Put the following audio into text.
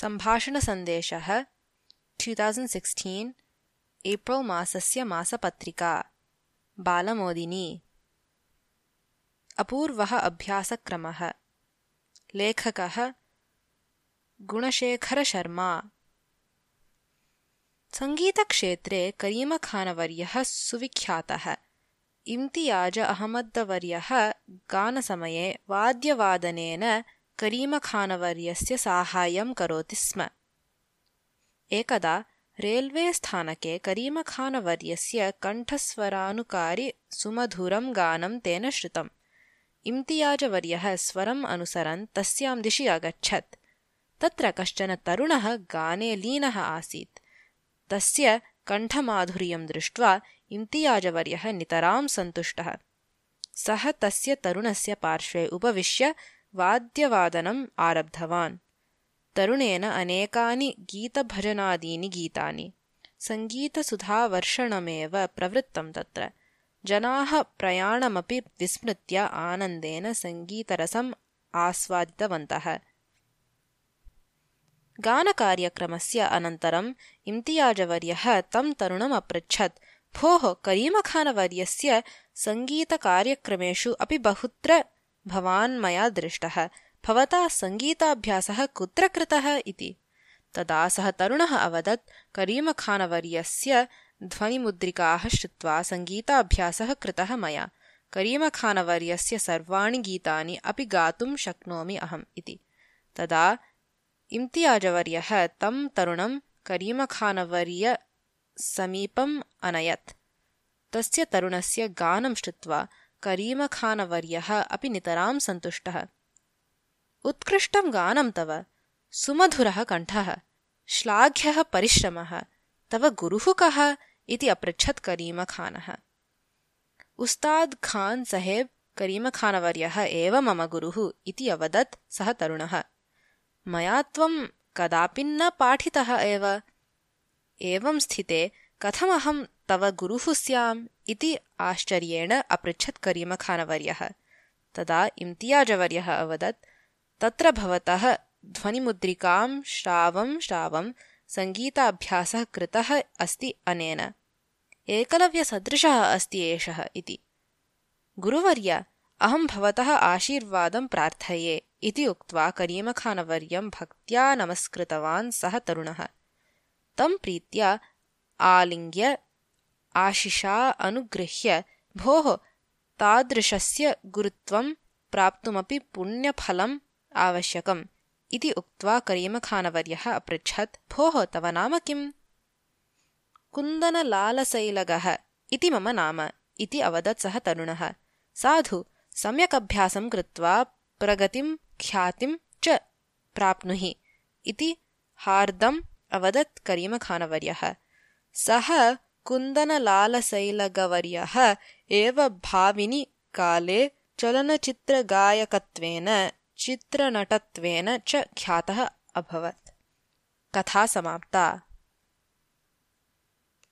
सम्भाषणसन्देशः two thousand sixteen April मासस्य मासपत्रिका बालमोदिनी। अपूर्वः अभ्यासक्रमः। लेखकः गुणशेखरशर्मा। सङ्गीतक्षेत्रे करीमखानवर्यः सुविख्यातः। इम्तियाज अहमद्दवर्यः गानसमये वाद्यवादनेन करीमखानवर्यस्य साहाय्यं करोति स्म। एकदा रेल्वेस्थानके करीमखानवर्यस्य कण्ठस्वरानुकारि सुमधुरं गानं तेन श्रुतम्। इम्तियाजवर्यः स्वरम् अनुसरन् तस्यां दिशि अगच्छत्। तत्र कश्चन तरुणः गाने लीनः आसीत्। तस्य कण्ठमाधुर्यं दृष्ट्वा इम्तियाजवर्यः नितरां सन्तुष्टः। सः तस्य तरुणस्य पार्श्वे उपविश्य वाद्यवादनम् आरब्धवान्। तरुणेन अनेकानि गीतभजनादीनि गीतानि। सङ्गीतसुधावर्षणमेव प्रवृत्तं तत्र। जनाः प्रयाणमपि विस्मृत्य आनन्देन सङ्गीतरसम् आस्वादितवन्तः। गानकार्यक्रमस्य अनन्तरम् इम्तियाजवर्यः तं तरुणम् अपृच्छत्। भोः करीमखानवर्यस्य सङ्गीतकार्यक्रमेषु अपि बहुत्र भवान् मया दृष्टः। भवता सङ्गीताभ्यासः कुत्र कृतः इति। तदा सः तरुणः अवदत् करीमखानवर्यस्य ध्वनिमुद्रिकाः श्रुत्वा सङ्गीताभ्यासः कृतः मया। करीमखानवर्यस्य सर्वाणि गीतानि अपि गातुं शक्नोमि अहम् इति। तदा इम्तियाजवर्यः तं तरुणं करीमखानवर्यसमीपम् अनयत्। तस्य तरुणस्य गानं श्रुत्वा करीमखानवर्यः अपि नितरां सन्तुष्टः। उत्कृष्टं गानं तव सुमधुरः कण्ठः श्लाघ्यः परिश्रमः तव गुरुः कः इति अपृच्छत् करीमखानः। उस्ताद् खान् सहेब् करीमखानवर्यः एव मम गुरुः इति अवदत् सः तरुणः। मया त्वं कदापि न पाठितः एव। एवं स्थिते कथमहं तव गुरुः स्याम् इति आश्चर्येण अपृच्छत् करीमखानवर्यः। तदा इम्तियाजवर्यः अवदत् तत्र भवतः ध्वनिमुद्रिकां श्रावं श्रावं सङ्गीताभ्यासः कृतः अस्ति अनेन। एकलव्यसदृशः अस्ति एषः इति। गुरुवर्य अहं भवतः आशीर्वादं प्रार्थये इति उक्त्वा करीमखानवर्यं भक्त्या नमस्कृतवान् सः तरुणः। तं प्रीत्या आलिङ्ग्य आशिषा अनुगृह्य भोः तादृशस्य गुरुत्वं प्राप्तुमपि पुण्यफलम् आवश्यकम् इति उक्त्वा करीमखानवर्यः अपृच्छत् भोः तव नाम किम्? कुन्दनलालसैलगः इति मम नाम इति अवदत् सः तरुणः। साधु सम्यक् अभ्यासं कृत्वा प्रगतिं ख्यातिं च प्राप्नुहि इति हार्दम् अवदत् करीमखानवर्यः। सः कुन्दनलालसैलगवर्यः एव भाविनि काले चलनचित्रगायकत्वेन चित्रनटत्वेन च ख्यातः अभवत्। कथा समाप्ता